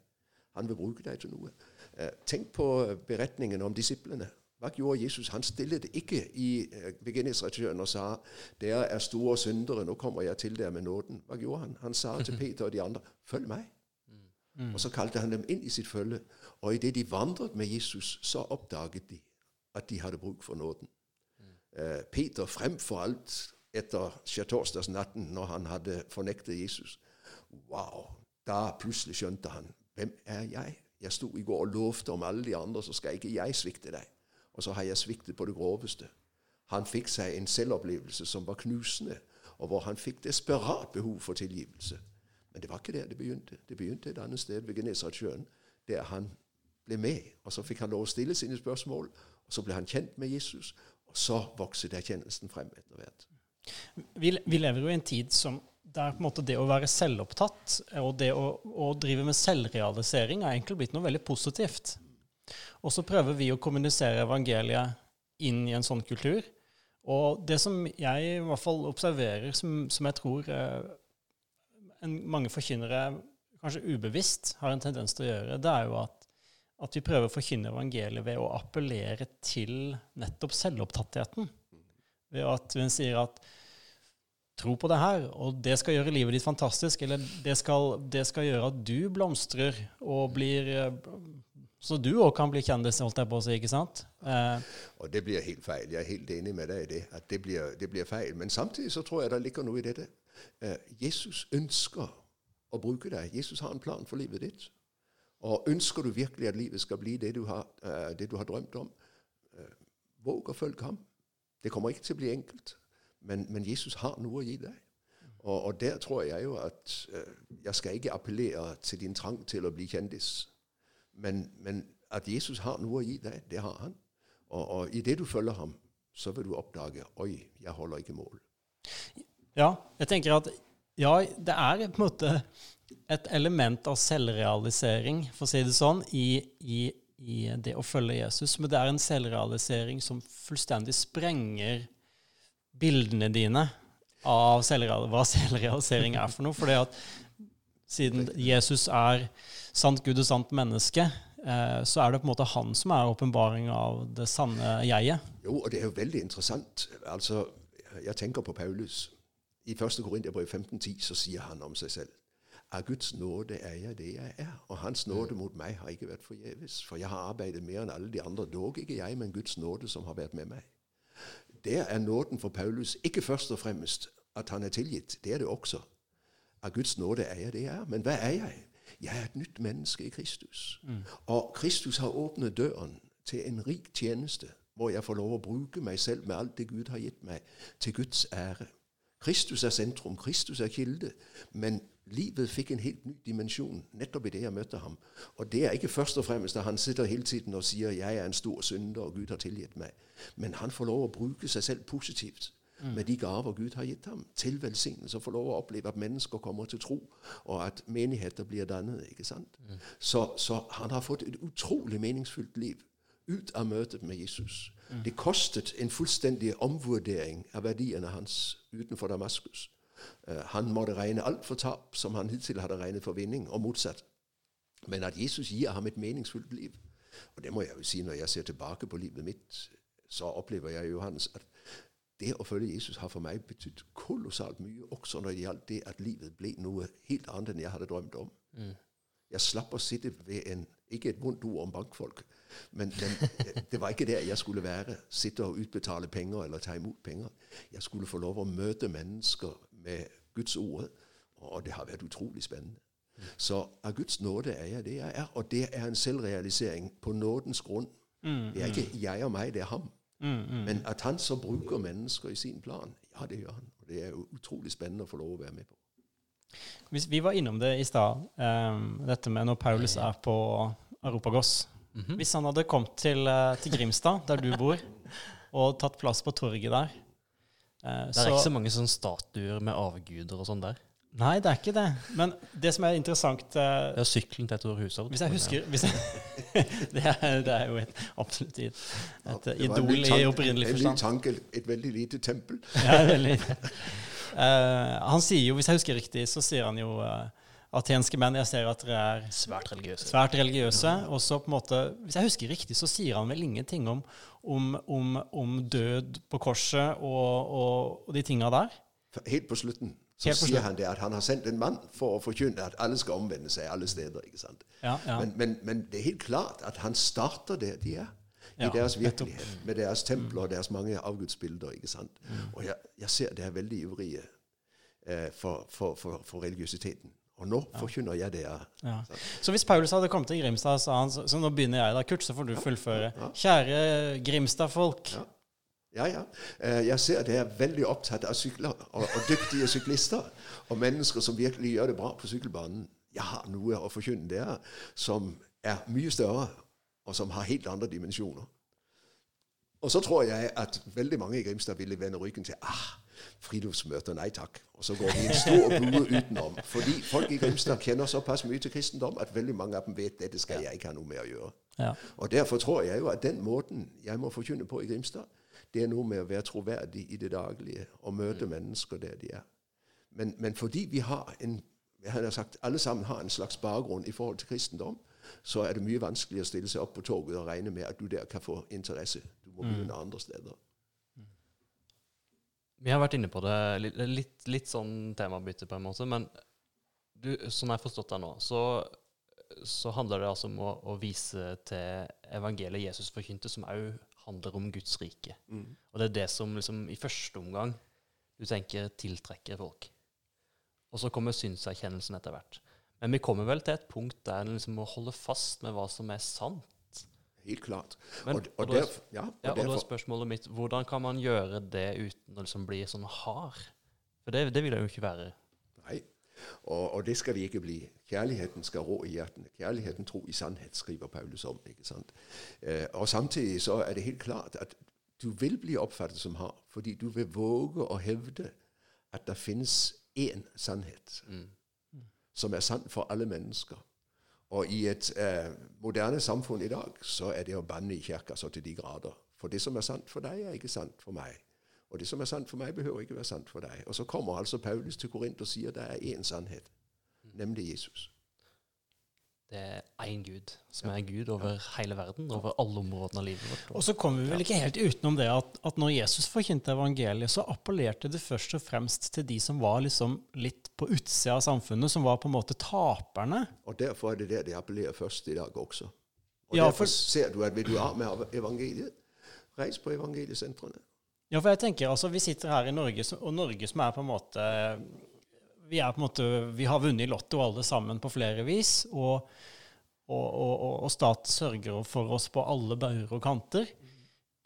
Han vil bruke deg til noe. Eh, tenk på beretningen om disiplene. Hva gjorde Jesus? Han stillet ikke i eh, og sa 'Dere er store syndere, nå kommer jeg til dere med nåden'. Hva gjorde han? Han sa til (laughs) Peter og de andre 'Følg meg'. Mm. Og så kalte han dem inn i sitt følge. Og idet de vandret med Jesus, så oppdaget de at de hadde bruk for nåden. Mm. Eh, Peter fremfor alt etter skjærtorsdagsnatten, når han hadde fornektet Jesus. Wow! Da plutselig skjønte han hvem er jeg? Jeg sto i går og lovte om alle de andre, så skal ikke jeg svikte deg. Og så har jeg sviktet på det groveste. Han fikk seg en selvopplevelse som var knusende, og hvor han fikk desperat behov for tilgivelse. Men det var ikke der det begynte. Det begynte et annet sted ved Genesaretsjøen, der han ble med. Og så fikk han lov å stille sine spørsmål, og så ble han kjent med Jesus, og så vokste erkjennelsen frem etter hvert. Vi, vi, lever jo i en tid som der på en måte det å være selvopptatt og det å, å drive med selvrealisering er egentlig blitt noe veldig positivt. Og så prøver vi å kommunisere evangeliet inn i en sånn kultur. Og det som jeg i hvert fall observerer, som, som jeg tror eh, en, mange forkynnere kanskje ubevisst har en tendens til å gjøre, det er jo at, at vi prøver å forkynne evangeliet ved å appellere til nettopp selvopptattheten. Ved at hun sier at tro på det her, og det skal gjøre livet ditt fantastisk, eller det skal, det skal gjøre at du blomstrer og blir eh, Så du òg kan bli kjendis, holdt jeg på å si, ikke sant? Eh. Og det blir helt feil. Jeg er helt enig med deg i det. At det blir, det blir feil. Men samtidig så tror jeg det ligger noe i dette. Eh, Jesus ønsker å bruke deg. Jesus har en plan for livet ditt. Og ønsker du virkelig at livet skal bli det du har, eh, det du har drømt om, uh, våg å følge ham. Det kommer ikke til å bli enkelt. Men, men Jesus har noe å gi deg. Og, og, der tror jeg jo at uh, jeg skal ikke appellere til din trang til å bli kjendis. Men, men at Jesus har noe å gi deg, det har han. Og, og i det du følger ham, så vil du oppdage oi, jeg holder ikke mål. Ja, jeg tenker at ja, det er på en måte et element av selvrealisering, for å si det sånn, i, i, i det å følge Jesus. Men det er en selvrealisering som fullstendig sprenger bildene dine av hva selvrealisering er for noe. For at siden Jesus er sant Gud og sant menneske, eh, så er det på en måte han som er åpenbaring av det sanne jeget. Jo, og det er jo veldig interessant. Altså, jeg tenker på Paulus. I 1. Korinterbrev 15,10 så sier han om seg selv av Guds nåde er jeg det jeg er. Og Hans nåde mot meg har ikke vært forgjeves. For jeg har arbeidet mer enn alle de andre. Dog ikke jeg, men Guds nåde som har vært med meg. Der er nåden for Paulus ikke først og fremst at han er tilgitt. Det er det også. Av Guds nåde er jeg det jeg er. Men hva er jeg? Jeg er et nytt menneske i Kristus. Mm. Og Kristus har åpnet døren til en rik tjeneste, hvor jeg får lov å bruke meg selv med alt det Gud har gitt meg, til Guds ære. Kristus er sentrum, Kristus er kilde. Men livet fikk en helt ny dimensjon nettopp i det jeg møtte ham. Og det er ikke først og fremst at han sitter hele tiden og sier 'jeg er en stor synder, og Gud har tilgitt meg'. Men han får lov å bruke seg selv positivt mm. med de gaver Gud har gitt ham, til velsignelse. Og får lov å oppleve at mennesker kommer til tro, og at menigheter blir dannet. ikke sant? Mm. Så, så han har fått et utrolig meningsfullt liv ut av møtet med Jesus. Mm. Det kostet en fullstendig omvurdering av verdiene hans utenfor Damaskus. Uh, han måtte regne alt for tap som han hittil hadde regnet for vinning, og motsatt. Men at Jesus gir ham et meningsfullt liv. Og det må jeg jo si når jeg ser tilbake på livet mitt, så opplever jeg Johannes at det å følge Jesus har for meg betydd kolossalt mye, også når det gjaldt det at livet ble noe helt annet enn jeg hadde drømt om. Mm. Jeg slapp å sitte ved en Ikke et vondt ord om bankfolk, men, men, det var ikke der jeg skulle være. Sitte og utbetale penger eller ta imot penger. Jeg skulle få lov å møte mennesker med Guds ord, og det har vært utrolig spennende. Så av Guds nåde er jeg det jeg er, og det er en selvrealisering på nådens grunn. Mm, det er ikke mm. jeg og meg, det er ham. Mm, Men at han så bruker mennesker i sin plan, ja, det gjør han. Og det er utrolig spennende å få lov å være med på. Vi var innom det i stad, um, dette med når Paulus er på Europagos. Mm -hmm. Hvis han hadde kommet til, uh, til, Grimstad, der du bor, (laughs) og tatt plass på torget der uh, Det er så, ikke så mange sånne statuer med avguder og sånn der? Nei, det er ikke det. Men det som er interessant uh, Det er sykkelen til Tor Hushovd. Hvis jeg husker hvis jeg, (laughs) det, er, det, er, jo et, absolutt et, et idol i opprinnelig forstand. En ny tanke, et veldig lite tempel. ja, veldig. Uh, (laughs) han sier jo, hvis jeg husker riktig, så sier han jo uh, atenske menn Jeg ser at dere er svært religiøse. Svært religiøse. Og så på en måte, Hvis jeg husker riktig, så sier han vel ingenting om, om, om, om død på korset og, og, og de tinga der? Helt på slutten så på sier slutten. han det at han har sendt en mann for å forkynne at alle skal omvende seg alle steder. ikke sant? Ja, ja. Men, men, men det er helt klart at han starter der de er. I Ja, deres virkelighet, med deres templer og deres mange avgudsbilder. ikke sant? Mm. Og jeg, jeg ser det er veldig ivrige eh, for, for, for, for religiøsiteten. Og nå forkynner jeg det. Ja. Så hvis Paulus hadde kommet til Grimstad, sa han så, så nå begynner jeg da, Kurt, så får du fullføre. Kjære Grimstad-folk. Ja. Ja, ja. Eh, Jeg ser dere er veldig opptatt av sykler og, og dyktige syklister. Og mennesker som virkelig gjør det bra på sykkelbanen. Jeg har noe å forkynne dere som er mye større, og som har helt andre dimensjoner. Og så tror jeg at veldig mange i Grimstad ville vende ryggen til ah, friluftsmøter, nei takk. Og så går de en stor bue utenom. Fordi folk i Grimstad kjenner såpass mye til kristendom at veldig mange av dem vet dette skal jeg ikke ha noe med å gjøre. Ja. Og Derfor tror jeg jo at den måten jeg må forkynne på i Grimstad, det er noe med å være troverdig i det daglige og møte mennesker der de er. Men, men fordi vi har en jeg har sagt, alle sammen har en slags bakgrunn i forhold til kristendom, så er det mye vanskeligere å stille seg opp på toget og regne med at du der kan få interesse. Du må begynne andre steder. Vi har vært inne på det, litt, litt, sånn temabytte på en måte, men du, som jeg har forstått deg nå, så, så handler det altså om å, å vise til evangeliet Jesus forkynte, som òg handler om Guds rike. Og det er det som liksom i første omgang du tenker tiltrekker folk. Og så kommer synserkjennelsen etter hvert. Men vi kommer vel til et punkt der en liksom må holde fast med hva som er sant. Helt klart. Men- og, og, og derf- ja, og Ja, og da er spørsmålet mitt hvordan kan man gjøre det uten å liksom bli sånn hard? For det, det vil det jo ikke være. Nei. Og, og det skal vi ikke bli. Kjærligheten skal rå i hjertene. Kjærligheten tro i sannhet, skriver Paulus om. ikke sant? Eh, og samtidig så er det helt klart at du vil bli oppfattet som hard, fordi du vil våge å hevde at det finnes én sannhet som er sant for alle mennesker. Og i et eh, moderne samfunn i dag så er det å banne i kirka så til de grader. For det som er sant for deg, er ikke sant for meg. Og det som er sant for meg, behøver ikke være sant for deg. Og så kommer altså Paulus til Korint og sier det er én sannhet, nemlig Jesus. Det er én Gud, som er Gud over hele verden, over alle områdene av livet vårt. Og så kommer vi vel ikke helt utenom det at, at når Jesus forkynte evangeliet, så appellerte det først og fremst til de som var liksom litt på utsida av samfunnet, som var på en måte taperne. Og derfor er det der det appellerer først i dag også. Og Ja, derfor for- ser du at vil du ha med evangeliet, reis på evangeliesentrene. Ja, for jeg tenker altså, vi sitter her i Norge, og Norge som er på en måte Vi er på en måte, vi har vunnet i Lotto alle sammen på flere vis, og, og, og, og, stat sørger for oss på alle bauger og kanter.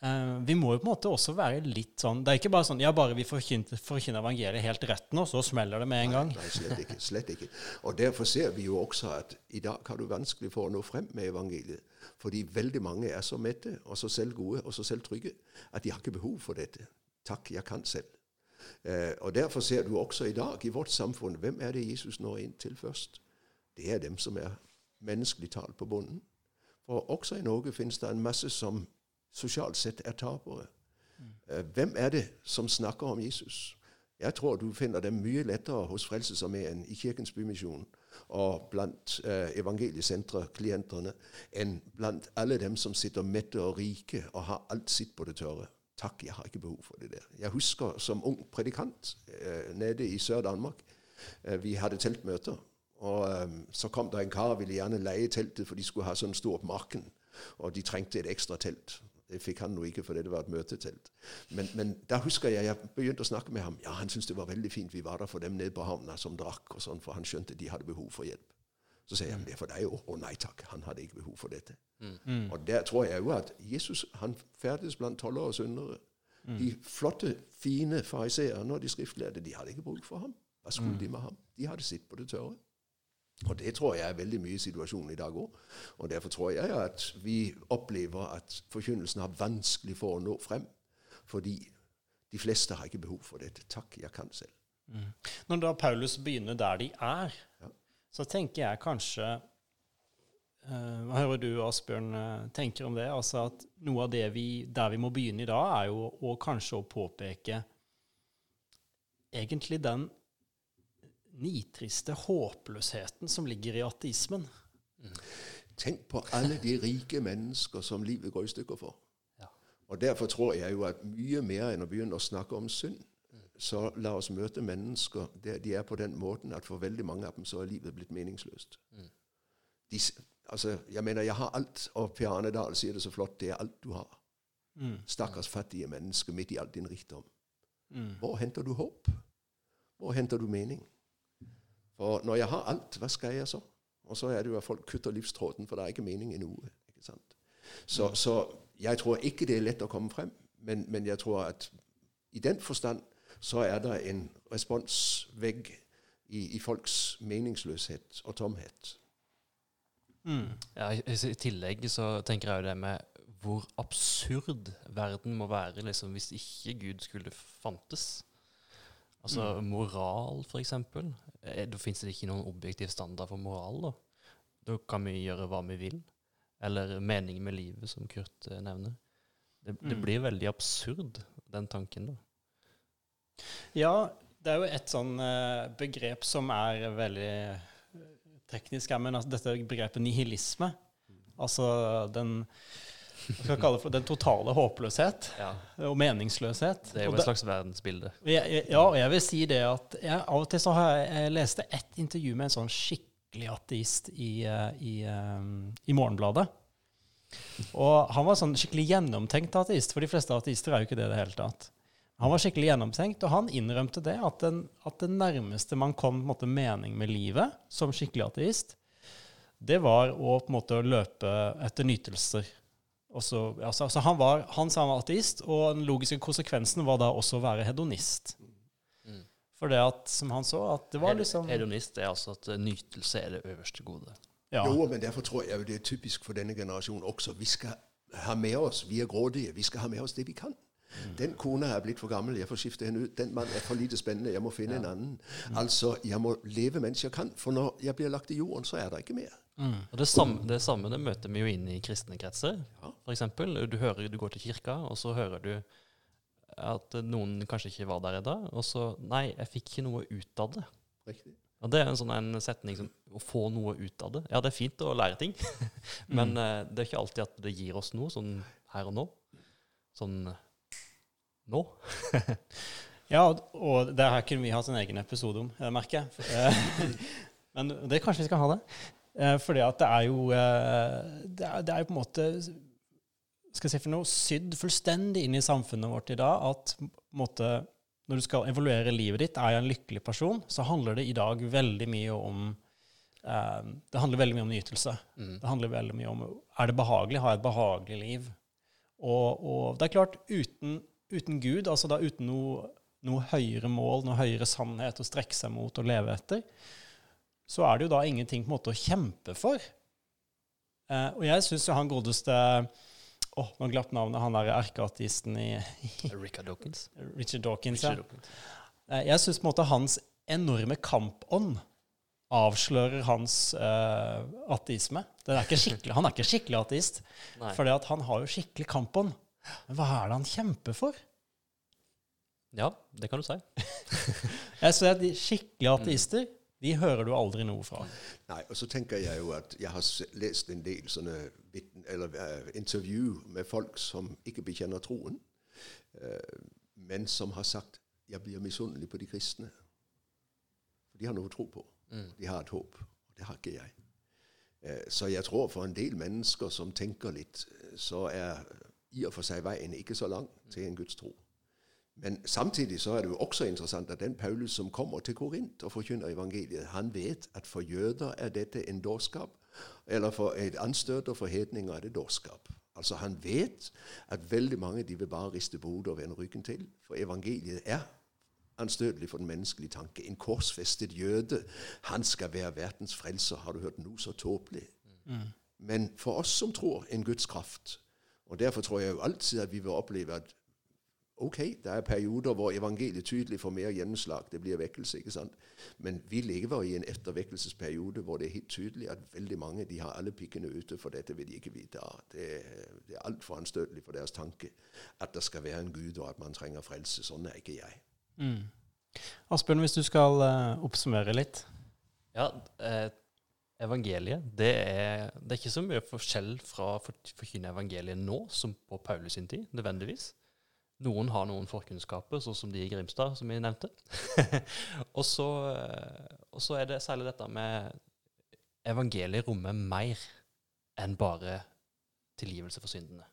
Uh, vi må jo på en måte også være litt sånn Det er ikke bare sånn ja, bare vi forkynner, forkynner evangeliet helt rett nå, så smeller det med en gang. Nei, slett ikke. slett ikke. Og Derfor ser vi jo også at i dag har du vanskelig for å nå frem med evangeliet. Fordi veldig mange er så mette og så selv gode og så selv trygge at de har ikke behov for dette. Takk, jeg kan selv. Eh, og Derfor ser du også i dag i vårt samfunn hvem er det Jesus når inn til først? Det er dem som er menneskelig talt på bunnen. For også i Norge finnes det en masse som sosialt sett er tapere. Eh, hvem er det som snakker om Jesus? Jeg tror du finner dem mye lettere hos Frelsesarmeen i Kirkens Bymisjon og blant eh, evangeliesentre-klientene enn blant alle dem som sitter mette og rike og har alt sitt på det tørre. Takk, jeg har ikke behov for det der. Jeg husker som ung predikant eh, nede i Sør-Danmark. Eh, vi hadde teltmøter. Og eh, så kom det en kar og ville gjerne leie teltet, for de skulle ha sånn stort marken. Og de trengte et ekstra telt. Det fikk han nå ikke, fordi det var et møtetelt. Men, men da husker jeg jeg begynte å snakke med ham. Ja, Han syntes det var veldig fint. Vi var der for dem nede på havna som drakk, og sånn, for han skjønte de hadde behov for hjelp. Så sier jeg men det er for deg òg. Å nei takk, han hadde ikke behov for dette. Og der tror jeg jo at Jesus han ferdes blant tollere og syndere. De flotte, fine fariseerne og de skriftlærde de hadde ikke bruk for ham. Hva skulle de med ham? De hadde sitt på det tørre. Og det tror jeg er veldig mye i situasjonen i dag òg. Og derfor tror jeg at vi opplever at forkynnelsen har vanskelig for å nå frem. Fordi de fleste har ikke behov for dette. Takk, jeg kan selv. Når da Paulus begynner der de er, Ja. Så tenker jeg kanskje eh, Hva hører du, Asbjørn, eh, tenker om det? Altså at noe av det vi, der vi må begynne i dag, er jo å kanskje å påpeke egentlig den nitriste håpløsheten som ligger i ateismen. Tenk på alle de rike mennesker som livet går i stykker for. Ja. Og Derfor tror jeg jo at mye mer enn å begynne å snakke om synd, så la oss møte mennesker der de er på den måten at for veldig mange av dem så er livet blitt meningsløst. Mm. De, altså, jeg mener, jeg har alt, og Per Arne Dahl sier det så flott, det er alt du har. Mm. Stakkars fattige menneske midt i all din rikdom. Mm. Hvor henter du håp? Hvor henter du mening? For når jeg har alt, hva skal jeg så? Og så er det jo at folk kutter livstråden, for det er ikke mening i noe. ikke sant? Så, så jeg tror ikke det er lett å komme frem, men, men jeg tror at i den forstand så er det en responsvegg i, i folks meningsløshet og tomhet. Mm. Ja, i, I tillegg så tenker jeg jo det med hvor absurd verden må være liksom, hvis ikke Gud skulle fantes. Altså moral, for eksempel. Eh, Da fins det ikke noen objektiv standard for moral. Da Da kan vi gjøre hva vi vil. Eller mening med livet, som Kurt eh, nevner. Det, det Mm. blir veldig absurd, den tanken, da. Ja, det er jo et sånn eh, begrep som er veldig eh, teknisk her, men altså, dette begrepet nihilisme. Altså den hva skal kalle det for den totale håpløshet Ja, og meningsløshet. Det er jo et slags verdensbilde. Jeg, ja, og jeg vil si det at jeg, av og til så har jeg, jeg leste ett intervju med en sånn skikkelig ateist i, eh, i, i Morgenbladet. Og han var sånn skikkelig gjennomtenkt ateist, for de fleste ateister er jo ikke det i det hele tatt. Han var skikkelig gjennomtenkt, og han innrømte det, at, den, at det nærmeste man kom på en måte, mening med livet som skikkelig ateist, det var å på en måte løpe etter nytelser. Og så, altså, så han, var, han sa han var ateist, og den logiske konsekvensen var da også å være hedonist. Mm. For det at, som han så, at det var liksom Hedonist er altså at nytelse er det øverste gode. ja. Jo, men derfor tror jeg det er typisk for denne generasjonen også. Vi skal ha med oss, vi er grådige, vi skal ha med oss det vi kan. Den kona er blitt for gammel, jeg får skifte henne ut. Den mann er for lite spennende, jeg må finne en annen. Altså, jeg må leve mens jeg kan, for når jeg blir lagt i jorden, så er det ikke mer. Mm. Og det samme, det samme det møter vi jo inn i kristne kretser. Ja. Eksempel, du, hører, du går til kirka, og så hører du at noen kanskje ikke var der i dag, og så Nei, jeg fikk ikke noe ut av det. Riktig. Og Det er en sånn en setning som Å få noe ut av det. Ja, det er fint å lære ting, (laughs) men mm. det er ikke alltid at det gir oss noe sånn her og nå. Sånn nå. (laughs) Ja, og- det her kunne vi hatt en egen episode om, jeg merker jeg. Eh, (laughs) Men det kanskje vi skal ha det. Eh, Fordi at det er jo eh, Det er, det er jo på en måte skal jeg si for noe, sydd fullstendig inn i samfunnet vårt i dag at på en måte, når du skal evaluere livet ditt, er jeg en lykkelig person, så handler det i dag veldig mye om eh, Det handler veldig mye om nytelse. Mm. Det handler veldig mye om er det behagelig, har jeg et behagelig liv. Og, og det er klart, uten, uten Gud, altså da uten noe, noe høyere mål, noe høyere sannhet å strekke seg mot og leve etter, så er det jo da ingenting på en måte å kjempe for. Eh, og jeg syns jo han godeste Åh, nå glapp navnet. Han der erkeartisten i Richard Dawkins. Richard Dawkins. ja. Richard Dawkins. Eh, Jeg syns på en måte hans enorme kampånd avslører hans eh, ateisme. Den er ikke skikkelig, han er ikke skikkelig ateist, for han har jo skikkelig kampånd. Men hva er det han kjemper for? Ja, det kan du si. (laughs) Jeg ser at de skikkelige ateister de hører du aldri noe fra. Nei, og så tenker jeg jo at jeg har lest en del sånne eller uh, intervju med folk som ikke bekjenner troen, uh, men som har sagt 'jeg blir misunnelig på de kristne'. For de har noe å tro på. Mm. De har et håp. Det har ikke jeg. Uh, Så jeg tror for en del mennesker som tenker litt, så er i og for seg veien ikke så lang til en Guds tro. Men samtidig så er det jo også interessant at den Paulus som kommer til Korint og forkynner evangeliet, han vet at for jøder er dette en dårskap, eller for et anstøt, og for hedninger er det dårskap. Altså Han vet at veldig mange de vil bare riste på hodet og vende ryggen til, for evangeliet er anstøtelig for den menneskelige tanke. En korsfestet jøde, han skal være verdens frelser. Har du hørt noe så tåpelig? Men for oss som tror en Guds kraft, og derfor tror jeg jo alltid at vi vil oppleve at ok, det er perioder hvor evangeliet tydelig får mer gjennomslag, det blir vekkelse, ikke sant? Men vi lever i en ettervekkelsesperiode hvor det er helt tydelig at veldig mange de har alle pikkene ute, for dette vil de ikke vite av. Det, det er altfor anstøtelig for deres tanke at det skal være en Gud, og at man trenger frelse. Sånn er ikke jeg. Mm. Asbjørn, hvis du skal uh, oppsummere litt. Ja, eh, evangeliet, det er, det er ikke så mye forskjell fra å for, forkynne evangeliet nå som på Paulus sin tid, nødvendigvis. Noen har noen forkunnskaper, sånn som de i Grimstad, som vi nevnte. (laughs) og, så, eh, og så er det særlig dette med evangeliet rommer mer enn bare tilgivelse for syndene.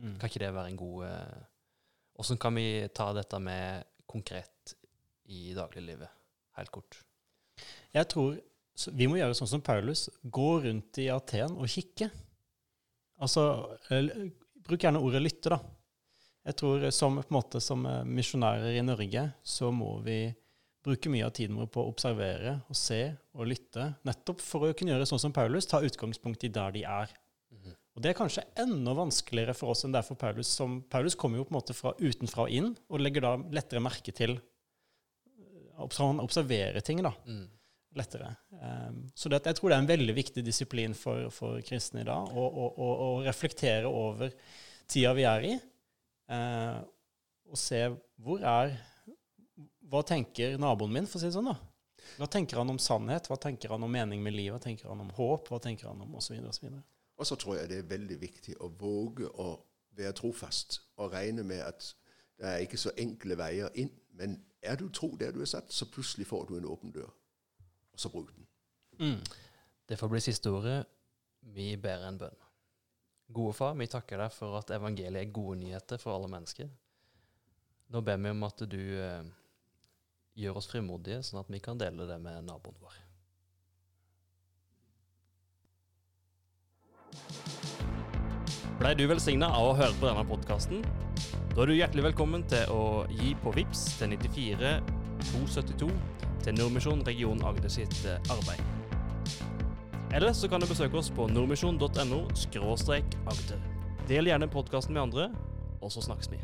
Mm. Kan ikke det være en god eh, Åssen kan vi ta dette med konkret i dagliglivet? Helt kort. Jeg tror så vi må gjøre sånn som Paulus. Gå rundt i Aten og kikke. Altså, eh, bruk gjerne ordet lytte, da. Jeg tror som, på en måte, som eh, misjonærer i Norge så må vi bruke mye av tiden vår på å observere og se og lytte, nettopp for å kunne gjøre sånn som Paulus, ta utgangspunkt i der de er. Mhm. Og Det er kanskje enda vanskeligere for oss enn det er for Paulus. Som, Paulus kommer jo på en måte fra utenfra og inn, og legger da lettere merke til Han observerer ting, da. Mm. Lettere. Um, så det, jeg tror det er en veldig viktig disiplin for, for kristne i dag å, å, å, reflektere over tida vi er i, eh, og se hvor er Hva tenker naboen min, for å si det sånn, da? Hva tenker han om sannhet? Hva tenker han om mening med livet? Hva tenker han om håp? Hva tenker han om osv. Og så tror jeg det er veldig viktig å våge å være trofast og regne med at det er ikke så enkle veier inn. Men er du tro der du er satt, så plutselig får du en åpen dør. Så bruk den. Mm. Det får bli siste ordet. Vi ber en bønn. Gode far, vi takker deg for at evangeliet er gode nyheter for alle mennesker. Nå ber vi om at du eh, gjør oss frimodige, sånn at vi kan dele det med naboen vår. Blei du velsigna av å høre på denne podkasten? Da er du hjertelig velkommen til å gi på VIPS til 94 272 til Nordmisjon region Agder sitt eh, arbeid. Eller så kan du besøke oss på nordmisjon.no agder. Del gjerne podkasten med andre, og så snakkes vi.